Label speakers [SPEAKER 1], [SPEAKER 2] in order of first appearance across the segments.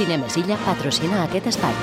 [SPEAKER 1] Cinemesilla patrocina aquest espai.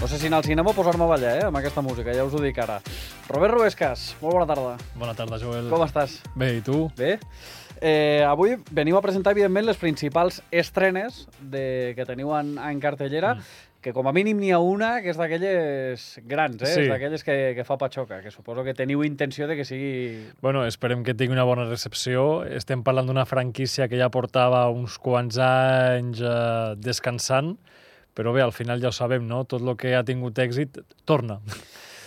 [SPEAKER 2] No sé si al cinema o posar-me a ballar, eh, amb aquesta música, ja us ho dic ara. Robert Ruescas, molt bona tarda.
[SPEAKER 3] Bona tarda, Joel.
[SPEAKER 2] Com estàs?
[SPEAKER 3] Bé, i tu?
[SPEAKER 2] Bé? Eh, avui veniu a presentar, evidentment, les principals estrenes de, que teniu en, en cartellera, mm. que com a mínim n'hi ha una que és d'aquelles grans, eh?
[SPEAKER 3] Sí.
[SPEAKER 2] És d'aquelles que, que fa patxoca, que suposo que teniu intenció de que sigui...
[SPEAKER 3] Bueno, esperem que tingui una bona recepció. Estem parlant d'una franquícia que ja portava uns quants anys eh, descansant, però bé, al final ja ho sabem, no? Tot el que ha tingut èxit torna.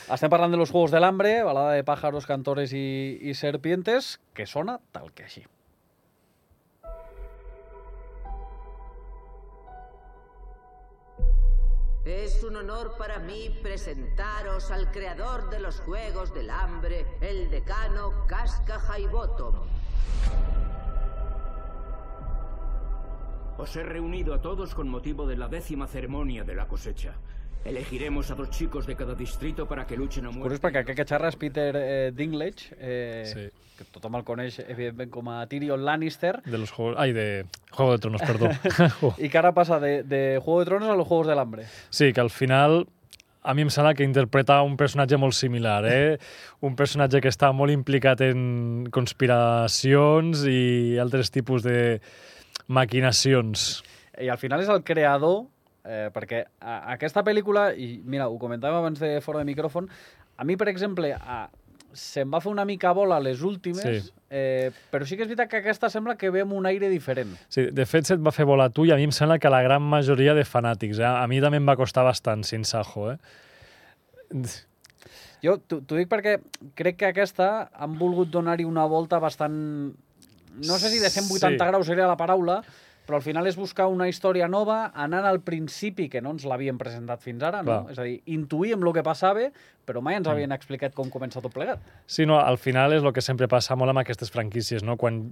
[SPEAKER 2] Estem parlant de los Juegos del Hambre, balada de pájaros, cantores i, i serpientes, que sona tal que així.
[SPEAKER 4] Es un honor para mí presentaros al creador de los Juegos del Hambre, el decano Casca Highbottom.
[SPEAKER 5] Os he reunido a todos con motivo de la décima ceremonia de la cosecha. Elegiremos a dos chicos de cada distrito para que luchen a
[SPEAKER 2] Curiós
[SPEAKER 5] muerte.
[SPEAKER 2] perquè aquest que xerra és Peter eh, Dinklage, eh,
[SPEAKER 3] Sí.
[SPEAKER 2] que tothom el coneix, evidentment, com a Tyrion Lannister,
[SPEAKER 3] De los juegos... Ai, de Juego de Tronos, perdó.
[SPEAKER 2] i que ara passa de, de Juego de Tronos a los Juegos del Hambre.
[SPEAKER 3] Sí, que al final a mi em sembla que interpreta un personatge molt similar, eh? Un personatge que està molt implicat en conspiracions i altres tipus de maquinacions.
[SPEAKER 2] I al final és el creador, eh, perquè a, aquesta pel·lícula, i mira, ho comentàvem abans de fora de micròfon, a mi, per exemple, a, se'm va fer una mica bola les últimes,
[SPEAKER 3] Sí.
[SPEAKER 2] eh, però sí que és veritat que aquesta sembla que ve amb un aire diferent.
[SPEAKER 3] Sí, de fet, se't va fer volar a tu i a mi em sembla que la gran majoria de fanàtics. Eh? A mi també em va costar bastant, sin sajo. Eh?
[SPEAKER 2] Jo t'ho t'ho dic perquè crec que aquesta han volgut donar-hi una volta bastant... No sé si de 180
[SPEAKER 3] Sí.
[SPEAKER 2] graus seria la paraula, però al final és buscar una història nova, anant al principi, que no ens l'havien presentat fins ara, no?
[SPEAKER 3] Clar.
[SPEAKER 2] És a dir, intuïm el que passava, però mai ens havien explicat com comença tot plegat.
[SPEAKER 3] Sí, no, al final és el que sempre passa molt amb aquestes franquícies, no? Quan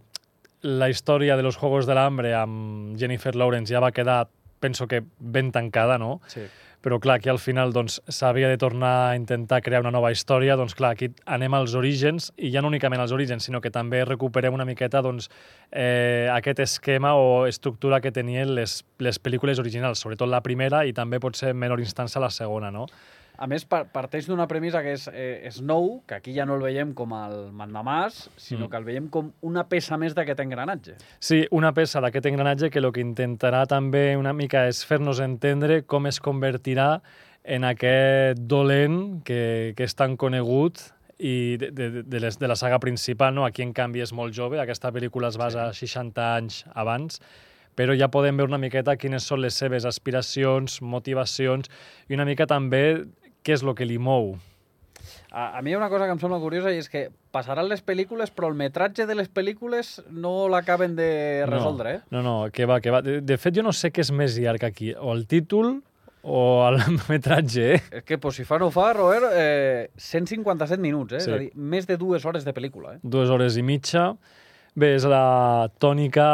[SPEAKER 3] la història de los Juegos del Hambre amb Jennifer Lawrence ja va quedar, penso que ben tancada, no?
[SPEAKER 2] Sí.
[SPEAKER 3] Però clar, aquí al final doncs, s'havia de tornar a intentar crear una nova història, doncs clar, aquí anem als orígens, i ja no únicament als orígens, sinó que també recuperem una miqueta doncs, eh, aquest esquema o estructura que tenien les, les pel·lícules originals, sobretot la primera i també pot ser en menor instància la segona, no?
[SPEAKER 2] A més, par parteix d'una premissa que és eh, Snow, que aquí ja no el veiem com el mandamàs, sinó
[SPEAKER 3] Mm.
[SPEAKER 2] que el veiem com una peça més d'aquest engranatge.
[SPEAKER 3] Sí, una peça d'aquest engranatge que el que intentarà també una mica és fer-nos entendre com es convertirà en aquest dolent que, que és tan conegut i de, de, de, les, de la saga principal, no? Aquí, en canvi, és molt jove. Aquesta pel·lícula es basa 60 anys abans però ja podem veure una miqueta quines són les seves aspiracions, motivacions i una mica també què és el que li mou.
[SPEAKER 2] A, a mi hi ha una cosa que em sembla curiosa i és que passaran les pel·lícules, però el metratge de les pel·lícules no l'acaben de resoldre, eh?
[SPEAKER 3] No, no, que va, que va. De, de fet, jo no sé què és més llarg aquí, o el títol o el metratge, eh?
[SPEAKER 2] És que, pues, si fa no fa, Robert, eh, 157 minuts, eh?
[SPEAKER 3] Sí.
[SPEAKER 2] És a dir, més de dues hores de pel·lícula, eh?
[SPEAKER 3] dues hores i mitja. Bé, és la tònica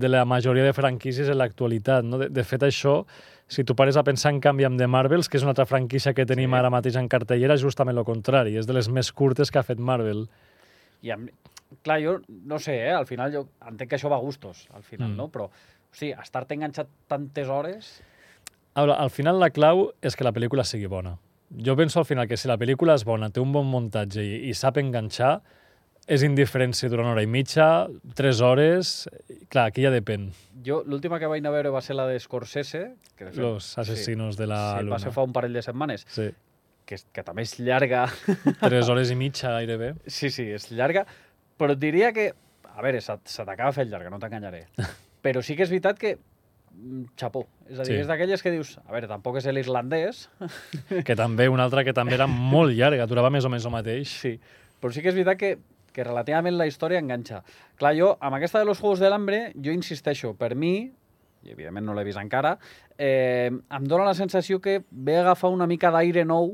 [SPEAKER 3] de la majoria de franquícies en l'actualitat. No? De, de fet, això, si tu pares a pensar en canvi amb The Marvels, que és una altra franquícia que tenim
[SPEAKER 2] Sí.
[SPEAKER 3] ara mateix en cartellera, justament el contrari. És de les més curtes que ha fet Marvel.
[SPEAKER 2] I amb... Clar, jo no sé, eh? Al final jo entenc que això va a gustos, al final,
[SPEAKER 3] Mm.
[SPEAKER 2] no? Però, o sigui, estar-te enganxat tantes hores...
[SPEAKER 3] Ara, al final la clau és que la pel·lícula sigui bona. Jo penso al final que si la pel·lícula és bona, té un bon muntatge i, i sap enganxar, és indiferent si dura una hora i mitja, tres hores... Clar, aquí ja depèn.
[SPEAKER 2] Jo, l'última que vaig anar a veure va ser la de Scorsese, que de fet,
[SPEAKER 3] Los asesinos de la
[SPEAKER 2] sí,
[SPEAKER 3] luna.
[SPEAKER 2] va ser fa un parell de setmanes,
[SPEAKER 3] Sí,
[SPEAKER 2] que, que també és llarga,
[SPEAKER 3] tres hores i mitja gairebé.
[SPEAKER 2] Sí, sí, és llarga, però et diria que... A veure, se, se t'acaba fent llarga, no t'enganyaré. Però sí que és veritat que... mm, Xapó. És a dir,
[SPEAKER 3] Sí.
[SPEAKER 2] és d'aquelles que dius... A veure, tampoc és l'islandès,
[SPEAKER 3] que també una altra que també era molt llarga, durava més o menys el mateix.
[SPEAKER 2] sí, però sí que és veritat que, que relativament la història enganxa. Clar, jo, amb aquesta de los Juegos de l'Hambre, jo insisteixo, per mi, i evidentment no l'he vist encara, eh, em dóna la sensació que ve a agafar una mica d'aire nou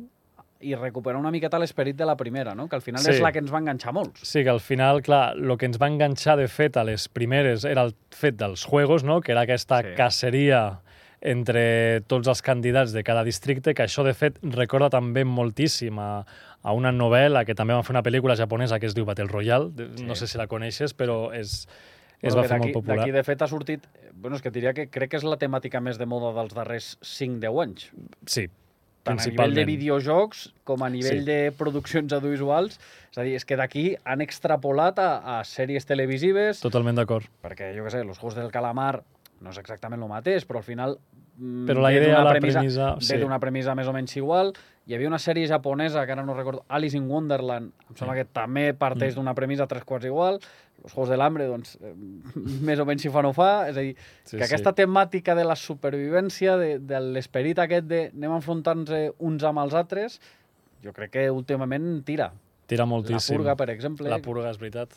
[SPEAKER 2] i recuperar una miqueta l'esperit de la primera, no? que al final
[SPEAKER 3] Sí.
[SPEAKER 2] és la que ens va enganxar molts.
[SPEAKER 3] Sí, que al final, clar, el que ens va enganxar de fet a les primeres era el fet dels juegos, no? que era aquesta
[SPEAKER 2] Sí.
[SPEAKER 3] caceria entre tots els candidats de cada districte, que això de fet recorda també moltíssim a, a una novel·la que també va fer una pel·lícula japonesa que es diu Battle Royale,
[SPEAKER 2] Sí.
[SPEAKER 3] no sé si la coneixes, però és, es
[SPEAKER 2] Bueno,
[SPEAKER 3] va fer molt popular.
[SPEAKER 2] D'aquí, de fet, ha sortit... Bueno, és que diria que crec que és la temàtica més de moda dels darrers 5-10 anys.
[SPEAKER 3] Sí,
[SPEAKER 2] Tant a nivell de videojocs com a nivell
[SPEAKER 3] Sí.
[SPEAKER 2] de produccions audiovisuals. És a dir, és que d'aquí han extrapolat a, a sèries televisives,
[SPEAKER 3] Totalment d'acord.
[SPEAKER 2] perquè, jo què sé, los Juegos del Calamar no és exactament el mateix, però al final mm,
[SPEAKER 3] Però la idea, la premissa,
[SPEAKER 2] ve
[SPEAKER 3] sí.
[SPEAKER 2] d'una premissa més o menys igual. Hi havia una sèrie japonesa, que ara no recordo, Alice in Wonderland, em sembla que també parteix
[SPEAKER 3] Mm.
[SPEAKER 2] d'una premissa tres quarts igual. Els Juegos de l'Hambre, doncs, eh, més o menys si fa no fa. És a dir,
[SPEAKER 3] Sí,
[SPEAKER 2] que
[SPEAKER 3] sí.
[SPEAKER 2] aquesta temàtica de la supervivència, de, de l'esperit aquest de anem enfrontant-nos uns amb els altres, jo crec que últimament tira.
[SPEAKER 3] Tira
[SPEAKER 2] La
[SPEAKER 3] moltíssim.
[SPEAKER 2] purga, per exemple.
[SPEAKER 3] La purga, és veritat.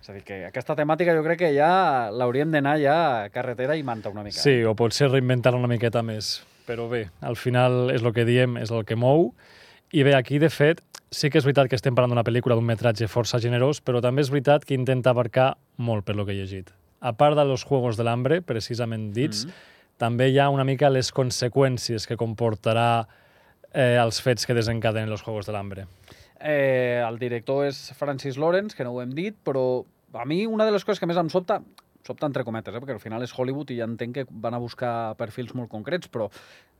[SPEAKER 2] És a dir, que aquesta temàtica jo crec que ja l'hauríem d'anar ja a carretera i manta una mica.
[SPEAKER 3] Sí, o potser reinventar una miqueta més. Però bé, al final és el que diem, és el que mou. I bé, aquí, de fet, sí que és veritat que estem parlant d'una pel·lícula d'un metratge força generós, però també és veritat que intenta abarcar molt per lo que he llegit. A part de los Juegos de l'Hambre, precisament dits,
[SPEAKER 2] Mhm.
[SPEAKER 3] també hi ha una mica les conseqüències que comportarà eh, els fets que desencadenen els Juegos de l'Hambre.
[SPEAKER 2] Eh, el director és Francis Lawrence, que no ho hem dit, però a mi una de les coses que més em sobta, sobta entre cometes, eh, perquè al final és Hollywood i ja entenc que van a buscar perfils molt concrets, però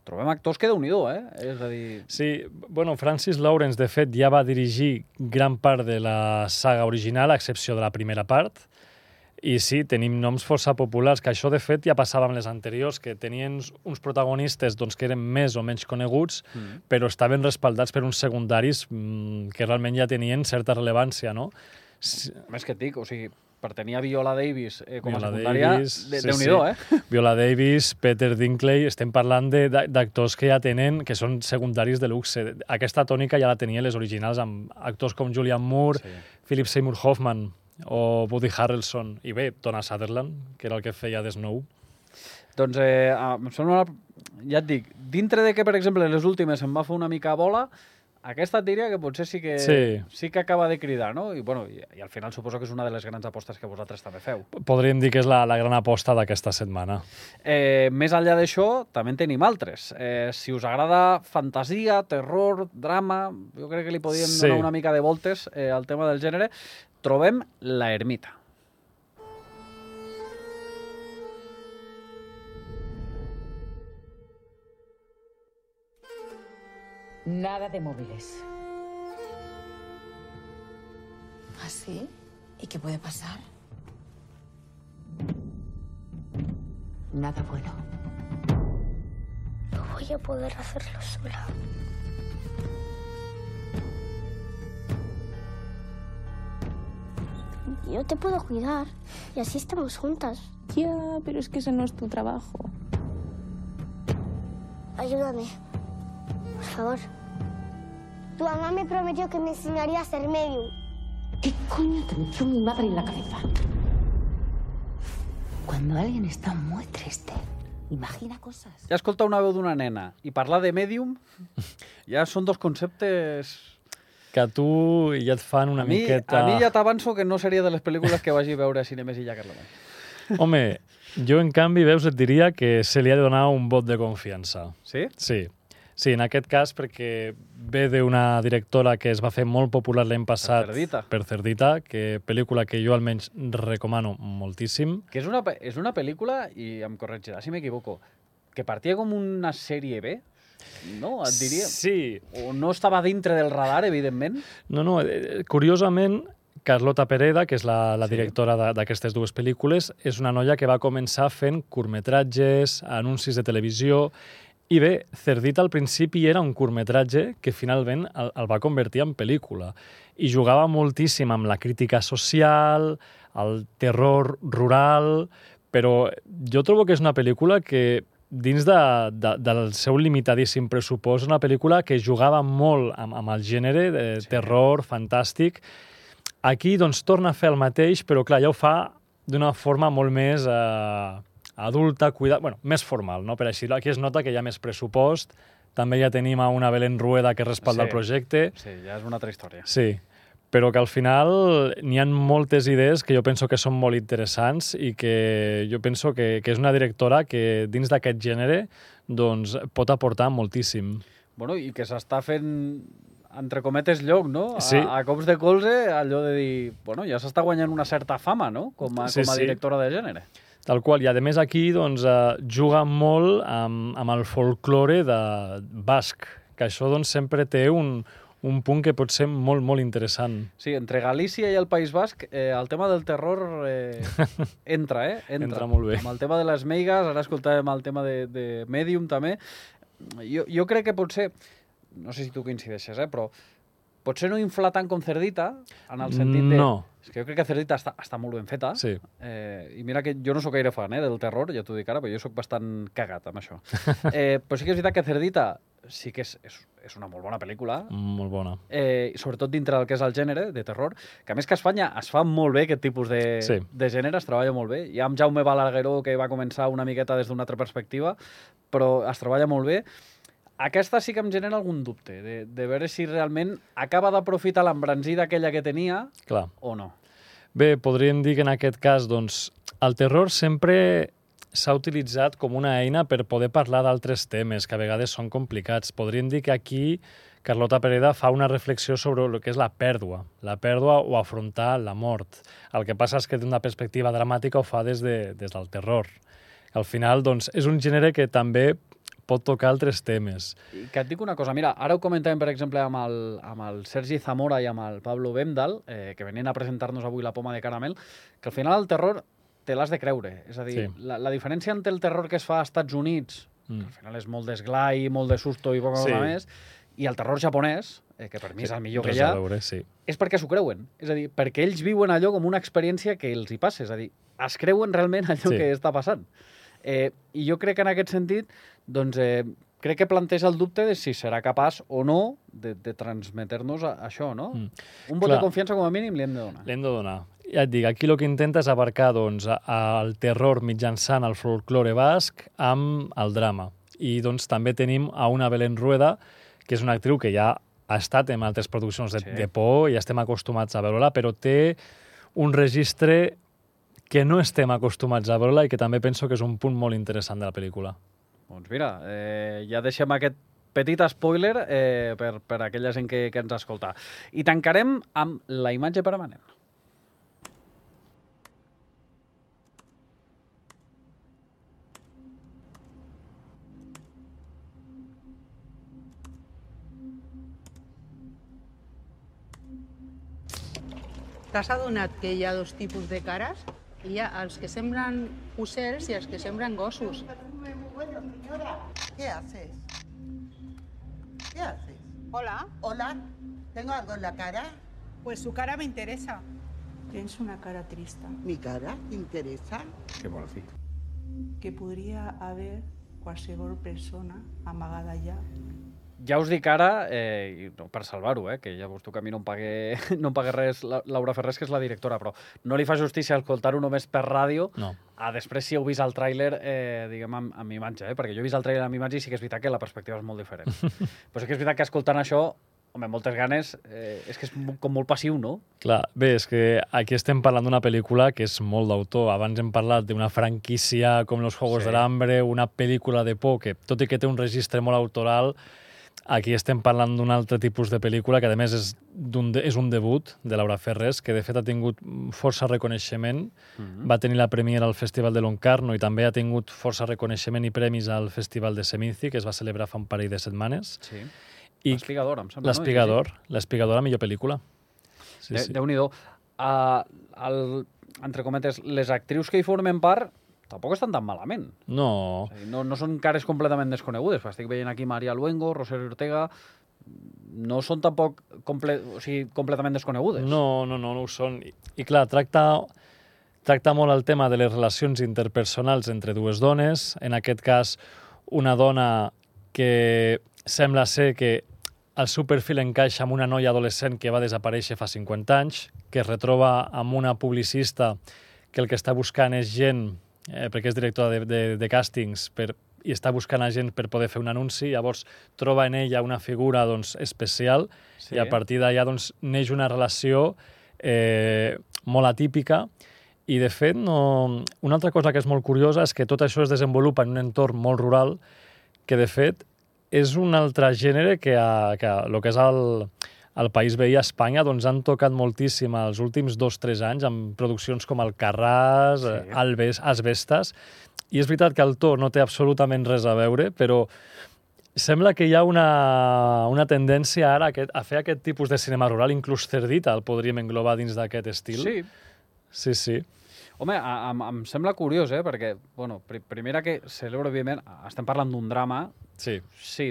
[SPEAKER 2] trobem actors que déu nhi eh? És a dir,
[SPEAKER 3] Sí, bueno, Francis Lawrence, de fet, ja va dirigir gran part de la saga original, a excepció de la primera part, i sí, tenim noms força populars, que això, de fet, ja passava amb les anteriors, que tenien uns protagonistes doncs, que eren més o menys coneguts,
[SPEAKER 2] Mm.
[SPEAKER 3] però estaven respaldats per uns secundaris mm, que realment ja tenien certa rellevància, no?
[SPEAKER 2] Més que et dic, o sigui, per tenir a Viola Davis eh, com
[SPEAKER 3] Viola
[SPEAKER 2] a secundària,
[SPEAKER 3] Davis,
[SPEAKER 2] de,
[SPEAKER 3] sí,
[SPEAKER 2] déu nhi
[SPEAKER 3] sí.
[SPEAKER 2] eh?
[SPEAKER 3] Viola Davis, Peter Dinklage, estem parlant d'actors que ja tenen, que són secundaris de luxe. Aquesta tònica ja la tenien les originals amb actors com Julian Moore,
[SPEAKER 2] Sí.
[SPEAKER 3] Philip Seymour Hoffman o Woody Harrelson. I bé, Donna Sutherland, que era el que feia de Snow.
[SPEAKER 2] Doncs eh, em sembla, una... ja et dic, dintre de que, per exemple, les últimes em va fer una mica bola, aquesta et diria que potser sí que,
[SPEAKER 3] Sí.
[SPEAKER 2] sí que acaba de cridar, no? I, bueno, i, i al final suposo que és una de les grans apostes que vosaltres també feu.
[SPEAKER 3] Podríem dir que és la, la gran aposta d'aquesta setmana.
[SPEAKER 2] Eh, més enllà d'això, també en tenim altres. Eh, si us agrada fantasia, terror, drama, jo crec que li podíem
[SPEAKER 3] Sí.
[SPEAKER 2] donar una mica de voltes eh, al tema del gènere, trobem La Ermita.
[SPEAKER 6] Nada de móviles.
[SPEAKER 7] ¿Así? ¿Y qué puede pasar?
[SPEAKER 6] Nada bueno.
[SPEAKER 8] No voy a poder hacerlo sola. Yo te puedo cuidar y así estamos juntas.
[SPEAKER 7] Ya, pero es que ese no es tu trabajo.
[SPEAKER 8] Ayúdame, por favor. Tu mamá me prometió que me enseñaría a ser medium.
[SPEAKER 6] ¿Qué coño te metió mi madre en la cabeza? Cuando alguien está muy triste, imagina cosas.
[SPEAKER 2] Ja escoltar una veu d'una nena i parlar de mèdium ja són dos conceptes...
[SPEAKER 3] Que a tu ja et fan una
[SPEAKER 2] a mi,
[SPEAKER 3] miqueta...
[SPEAKER 2] A mi ja t'avanço que no seria de les pel·lícules que vagi a veure a Cinemes i ja Carlemany.
[SPEAKER 3] Home, jo en canvi, veus, et diria que se li ha de donar un vot de confiança.
[SPEAKER 2] Sí?
[SPEAKER 3] Sí. Sí, en aquest cas perquè ve d'una directora que es va fer molt popular l'any passat
[SPEAKER 2] Cerdita.
[SPEAKER 3] per Cerdita, que pel·lícula que jo almenys recomano moltíssim.
[SPEAKER 2] Que és una, és una pel·lícula, i em corregirà si m'equivoco, que partia com una sèrie B, no? Et diria.
[SPEAKER 3] Sí.
[SPEAKER 2] O no estava dintre del radar, evidentment.
[SPEAKER 3] No, no, eh, curiosament, Carlota Pereda, que és la, la
[SPEAKER 2] Sí.
[SPEAKER 3] directora d'aquestes dues pel·lícules, és una noia que va començar fent curtmetratges, anuncis de televisió, i bé, Cerdita al principi era un curtmetratge que finalment el, el va convertir en pel·lícula. I jugava moltíssim amb la crítica social, el terror rural, però jo trobo que és una pel·lícula que dins de, de, del seu limitadíssim pressupost, una pel·lícula que jugava molt amb, amb el gènere de
[SPEAKER 2] Sí.
[SPEAKER 3] terror, fantàstic. Aquí, doncs, torna a fer el mateix, però, clar, ja ho fa d'una forma molt més eh, adulta, cuidada, bueno, més formal, no? Per així, aquí es nota que hi ha més pressupost, també ja tenim a una Belén Rueda que respalda
[SPEAKER 2] Sí.
[SPEAKER 3] el projecte.
[SPEAKER 2] Sí, ja és una altra història.
[SPEAKER 3] Sí, però que al final n'hi han moltes idees que jo penso que són molt interessants i que jo penso que, que és una directora que dins d'aquest gènere doncs, pot aportar moltíssim.
[SPEAKER 2] Bueno, i que s'està fent entre cometes lloc, no? A,
[SPEAKER 3] Sí.
[SPEAKER 2] a cops de colze, allò de dir... Bueno, ja s'està guanyant una certa fama, no? Com a,
[SPEAKER 3] Sí,
[SPEAKER 2] com a
[SPEAKER 3] sí.
[SPEAKER 2] directora de gènere.
[SPEAKER 3] Tal qual, i a més aquí doncs, eh, juga molt amb, amb el folklore de basc, que això doncs, sempre té un, un punt que pot ser molt, molt interessant.
[SPEAKER 2] Sí, entre Galícia i el País Basc, eh, el tema del terror eh, entra, eh?
[SPEAKER 3] Entra molt bé.
[SPEAKER 2] Amb el tema de les meigas, ara escoltàvem el tema de, de Medium també. Jo, jo crec que potser, no sé si tu coincideixes, eh, però potser no inflar tant com Cerdita, en el sentit de...
[SPEAKER 3] No.
[SPEAKER 2] És que jo crec que Cerdita està, està molt ben feta.
[SPEAKER 3] Sí.
[SPEAKER 2] Eh, I mira que jo no sóc gaire fan eh, del terror, ja t'ho dic ara, però jo sóc bastant cagat amb això. Eh, però sí que és veritat que Cerdita sí que és, és, és una molt bona pel·lícula,
[SPEAKER 3] Molt bona.
[SPEAKER 2] eh, sobretot dintre del que és el gènere de terror, que a més que a Espanya es fa molt bé aquest tipus de,
[SPEAKER 3] Sí.
[SPEAKER 2] de gènere, es treballa molt bé. Hi ha amb Jaume Balagueró, que va començar una miqueta des d'una altra perspectiva, però es treballa molt bé. Aquesta sí que em genera algun dubte, de, de veure si realment acaba d'aprofitar l'embranzida aquella que tenia
[SPEAKER 3] Clar.
[SPEAKER 2] o no.
[SPEAKER 3] Bé, podríem dir que en aquest cas doncs, el terror sempre s'ha utilitzat com una eina per poder parlar d'altres temes que a vegades són complicats. Podríem dir que aquí Carlota Pereda fa una reflexió sobre el que és la pèrdua, la pèrdua o afrontar la mort. El que passa és que d'una perspectiva dramàtica ho fa des, de, des del terror. Al final, doncs, és un gènere que també pot tocar altres temes.
[SPEAKER 2] I que et dic una cosa, mira, ara ho comentàvem, per exemple, amb el, amb el Sergi Zamora i amb el Pablo Bemdal, eh, que venien a presentar-nos avui la poma de caramel, que al final el terror te l'has de creure. És a dir,
[SPEAKER 3] Sí.
[SPEAKER 2] la, la diferència entre el terror que es fa als Estats Units,
[SPEAKER 3] Mm.
[SPEAKER 2] que al final és molt d'esglai, molt de susto i poca
[SPEAKER 3] Sí.
[SPEAKER 2] cosa més, i el terror japonès, eh, que per mi és el millor que hi ha,
[SPEAKER 3] veure, sí.
[SPEAKER 2] és perquè s'ho creuen. És a dir, perquè ells viuen allò com una experiència que els hi passa. És a dir, es creuen realment allò
[SPEAKER 3] Sí.
[SPEAKER 2] que està passant. Eh, I jo crec que en aquest sentit, doncs, eh, crec que planteja el dubte de si serà capaç o no de, de transmetre-nos a- això, no?
[SPEAKER 3] Mm.
[SPEAKER 2] Un vot
[SPEAKER 3] Clar.
[SPEAKER 2] de confiança, com a mínim, li hem de donar.
[SPEAKER 3] L'hem de donar. Ja et dic, aquí el que intenta és abarcar doncs, el terror mitjançant el folklore basc amb el drama. I doncs, també tenim a una Belén Rueda, que és una actriu que ja ha estat en altres produccions de,
[SPEAKER 2] Sí.
[SPEAKER 3] de por i estem acostumats a veure-la, però té un registre que no estem acostumats a veure-la i que també penso que és un punt molt interessant de la pel·lícula.
[SPEAKER 2] Doncs mira, eh, ja deixem aquest petit spoiler eh, per, per aquella gent que, que ens escolta. I tancarem amb la imatge permanent.
[SPEAKER 9] T'has adonat que hi ha dos tipus de cares? Hi ha els que semblen ocells i els que semblen gossos.
[SPEAKER 10] ¿Qué haces? ¿Qué haces?
[SPEAKER 9] Hola,
[SPEAKER 10] Hola, ¿tengo algo en la cara?
[SPEAKER 9] pues su cara me interesa. Tens una cara trista,
[SPEAKER 10] ¿Mi cara te interesa?
[SPEAKER 2] Què vol dir?
[SPEAKER 9] que podria haver qualsevol persona amagada allà.
[SPEAKER 2] Ja us dic ara, eh, no per salvar-ho, eh, que ja veus tu que a mi no em pague, no em pague res la, Laura Ferrés, que és la directora, però no li fa justícia escoltar-ho només per ràdio,
[SPEAKER 3] No.
[SPEAKER 2] a després si heu vist el tràiler, eh, diguem, amb, amb imatge, eh? perquè jo he vist el tràiler amb imatge i sí que és veritat que la perspectiva és molt diferent. però sí que és veritat que escoltant això, home, moltes ganes, eh, és que és com molt passiu, no?
[SPEAKER 3] Clar, bé, és que aquí estem parlant d'una pel·lícula que és molt d'autor. Abans hem parlat d'una franquícia com Los Juegos
[SPEAKER 2] Sí.
[SPEAKER 3] de l'Hambre, una pel·lícula de por que, tot i que té un registre molt autoral, aquí estem parlant d'un altre tipus de pel·lícula que, a més, és, d'un de, és un debut de Laura Ferres, que, de fet, ha tingut força reconeixement.
[SPEAKER 2] Mm
[SPEAKER 3] Va tenir la premiera al Festival de Locarno i també ha tingut força reconeixement i premis al Festival de Seminci, que es va celebrar fa un parell de setmanes.
[SPEAKER 2] Sí.
[SPEAKER 3] I
[SPEAKER 2] L'espigador, em sembla.
[SPEAKER 3] L'Espigador, l'Espigador, la millor pel·lícula.
[SPEAKER 2] Sí, sí. Déu-n'hi-do. Uh, el, entre cometes, les actrius que hi formen part tampoc estan tan malament.
[SPEAKER 3] No,
[SPEAKER 2] És a dir, no, no són cares completament desconegudes. Estic veient aquí Maria Luengo, Rosario Ortega... No són tampoc comple o sigui, completament desconegudes.
[SPEAKER 3] No, no, no, no ho són. I, i clar, tracta, tracta molt el tema de les relacions interpersonals entre dues dones. En aquest cas, una dona que sembla ser que el seu perfil encaixa amb una noia adolescent que va desaparèixer fa 50 anys, que es retroba amb una publicista que el que està buscant és gent, eh, perquè és directora de, de, de càstings, per i està buscant a gent per poder fer un anunci, llavors troba en ella una figura doncs, especial
[SPEAKER 2] Sí.
[SPEAKER 3] i a partir d'allà doncs, neix una relació eh, molt atípica i, de fet, no... una altra cosa que és molt curiosa és que tot això es desenvolupa en un entorn molt rural que, de fet, és un altre gènere que, a, que a, el que és el, el país veí a Espanya doncs, han tocat moltíssim els últims dos o tres anys amb produccions com el Carràs,
[SPEAKER 2] Sí.
[SPEAKER 3] Alves, Asbestes, i és veritat que el to no té absolutament res a veure, però sembla que hi ha una, una tendència ara a, aquest, a fer aquest tipus de cinema rural, inclús Cerdita el podríem englobar dins d'aquest estil.
[SPEAKER 2] Sí,
[SPEAKER 3] Sí, sí.
[SPEAKER 2] Home, a, a, em sembla curiós, eh? Perquè, bueno, pri primera que celebro, òbviament, estem parlant d'un drama,
[SPEAKER 3] Sí,
[SPEAKER 2] sí,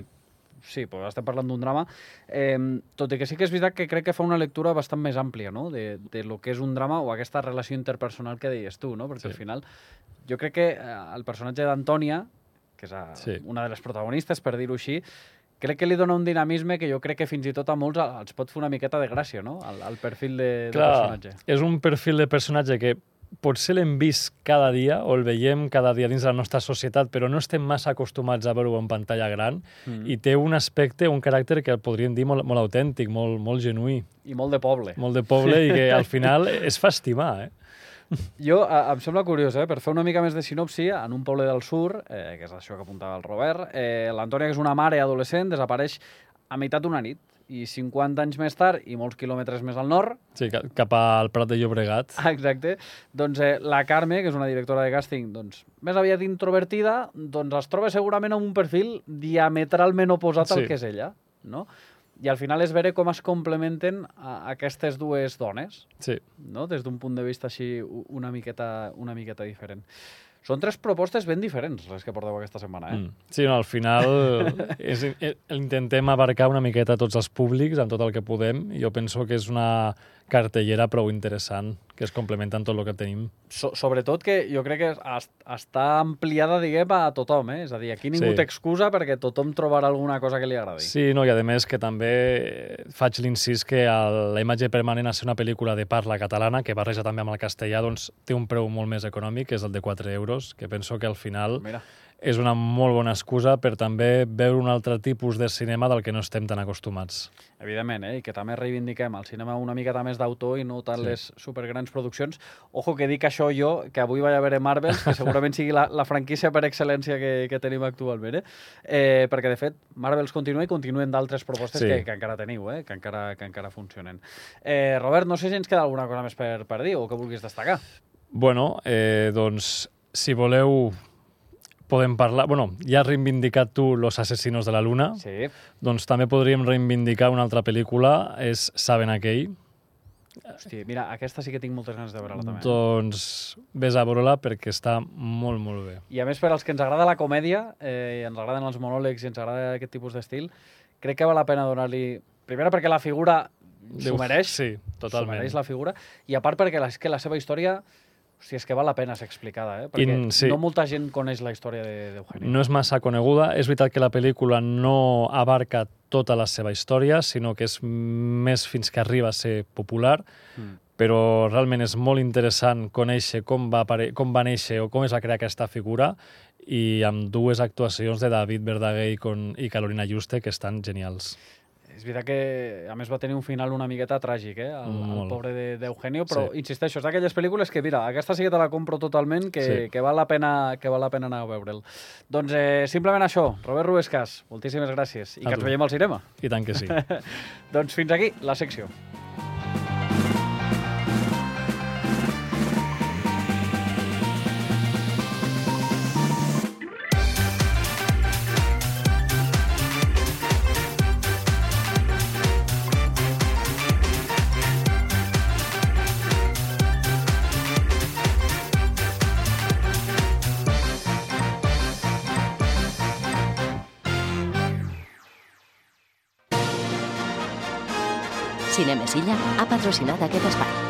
[SPEAKER 2] sí, però estem parlant d'un drama, eh, tot i que sí que és veritat que crec que fa una lectura bastant més àmplia, no?, de, de lo que és un drama o aquesta relació interpersonal que deies tu, no?, perquè
[SPEAKER 3] Sí.
[SPEAKER 2] al final jo crec que eh, el personatge d'Antònia, que és a,
[SPEAKER 3] Sí.
[SPEAKER 2] una de les protagonistes, per dir-ho així, crec que li dona un dinamisme que jo crec que fins i tot a molts eh, els pot fer una miqueta de gràcia, no?, el, el perfil de, de
[SPEAKER 3] clar,
[SPEAKER 2] personatge.
[SPEAKER 3] és un perfil de personatge que potser l'hem vist cada dia o el veiem cada dia dins de la nostra societat, però no estem massa acostumats a veure-ho en pantalla gran
[SPEAKER 2] Mm.
[SPEAKER 3] i té un aspecte, un caràcter que podríem dir molt, molt autèntic, molt, molt genuí,
[SPEAKER 2] I molt de poble.
[SPEAKER 3] molt de poble i que al final es fa estimar, eh?
[SPEAKER 2] Jo, a, em sembla curiós, eh? per fer una mica més de sinopsi, en un poble del sur, eh, que és això que apuntava el Robert, eh, l'Antònia, que és una mare adolescent, desapareix a meitat d'una nit. I 50 anys més tard, i molts quilòmetres més al nord,
[SPEAKER 3] Sí, ca- cap al Prat de Llobregat.
[SPEAKER 2] exacte, doncs eh, la Carme, que és una directora de càsting doncs, més aviat introvertida, doncs es troba segurament amb un perfil diametralment oposat al
[SPEAKER 3] Sí.
[SPEAKER 2] que és ella. No? I al final és veure com es complementen a, aquestes dues dones
[SPEAKER 3] Sí,
[SPEAKER 2] no? des d'un punt de vista així una miqueta, una miqueta diferent. Són tres propostes ben diferents les que porteu aquesta setmana, eh?
[SPEAKER 3] Mm. Sí, no, al final és, eh, intentem abarcar una miqueta tots els públics amb tot el que podem jo penso que és una cartellera prou interessant que es complementa amb tot el que tenim.
[SPEAKER 2] So sobretot que jo crec que es- està ampliada, diguem, a tothom, eh? És a dir, aquí ningú
[SPEAKER 3] Sí.
[SPEAKER 2] té excusa perquè tothom trobarà alguna cosa que li agradi.
[SPEAKER 3] Sí, no, i a més que també faig l'incís que el, la imatge permanent a ser una pel·lícula de parla catalana que barreja també amb el castellà doncs té un preu molt més econòmic, que és el de 4 euros, que penso que al final
[SPEAKER 2] Mira,
[SPEAKER 3] és una molt bona excusa per també veure un altre tipus de cinema del que no estem tan acostumats.
[SPEAKER 2] evidentment, eh? I que també reivindiquem el cinema una miqueta més d'autor i no tant
[SPEAKER 3] Sí.
[SPEAKER 2] les supergrans produccions. Ojo que dic això jo, que avui vaig a veure Marvel, que segurament sigui la, la franquícia per excel·lència que, que tenim actualment, eh? eh? Perquè, de fet, Marvels continua i continuen d'altres propostes
[SPEAKER 3] Sí.
[SPEAKER 2] que, que encara teniu, eh? Que encara, que encara funcionen. Eh, Robert, no sé si ens queda alguna cosa més per, per dir o que vulguis destacar.
[SPEAKER 3] Bueno, eh, doncs, si voleu, podem parlar... Bueno, ja has reivindicat tu Los asesinos de la luna,
[SPEAKER 2] Sí.
[SPEAKER 3] doncs també podríem reivindicar una altra pel·lícula, és Saben aquell.
[SPEAKER 2] Hòstia, mira, aquesta sí que tinc moltes ganes de veure-la també.
[SPEAKER 3] Doncs vés a veure-la perquè està molt, molt bé.
[SPEAKER 2] I a més, per als que ens agrada la comèdia, eh, i ens agraden els monòlegs i ens agrada aquest tipus d'estil, crec que val la pena donar-li... Primera perquè la figura s'ho mereix,
[SPEAKER 3] Sí,
[SPEAKER 2] s'ho
[SPEAKER 3] totalment.
[SPEAKER 2] mereix la figura, i a part perquè la, que la seva història, sigui, és que val la pena ser explicada, eh? perquè
[SPEAKER 3] In- sí.
[SPEAKER 2] no molta gent coneix la història de- d'Eugenio.
[SPEAKER 3] No és massa coneguda. És veritat que la pel·lícula no abarca tota la seva història, sinó que és més fins que arriba a ser popular,
[SPEAKER 2] Mm.
[SPEAKER 3] però realment és molt interessant conèixer com va, com va néixer o com es va crear aquesta figura i amb dues actuacions de David Verdaguer i, con i Carolina Juste que estan genials.
[SPEAKER 2] És veritat que, a més, va tenir un final una miqueta tràgic, eh? El, el
[SPEAKER 3] Molt.
[SPEAKER 2] pobre de- d'Eugenio, però,
[SPEAKER 3] Sí.
[SPEAKER 2] insisteixo, és d'aquelles pel·lícules que, mira, aquesta sí que te la compro totalment, que,
[SPEAKER 3] Sí.
[SPEAKER 2] que, val, la pena, que val la pena anar a veure'l. Doncs eh, simplement això, Robert Ruescas, moltíssimes gràcies, i
[SPEAKER 3] A
[SPEAKER 2] que
[SPEAKER 3] tu.
[SPEAKER 2] ens veiem al cinema.
[SPEAKER 3] I tant que sí.
[SPEAKER 2] doncs fins aquí la secció.
[SPEAKER 1] Cinemesilla ha patrocinat aquest espai.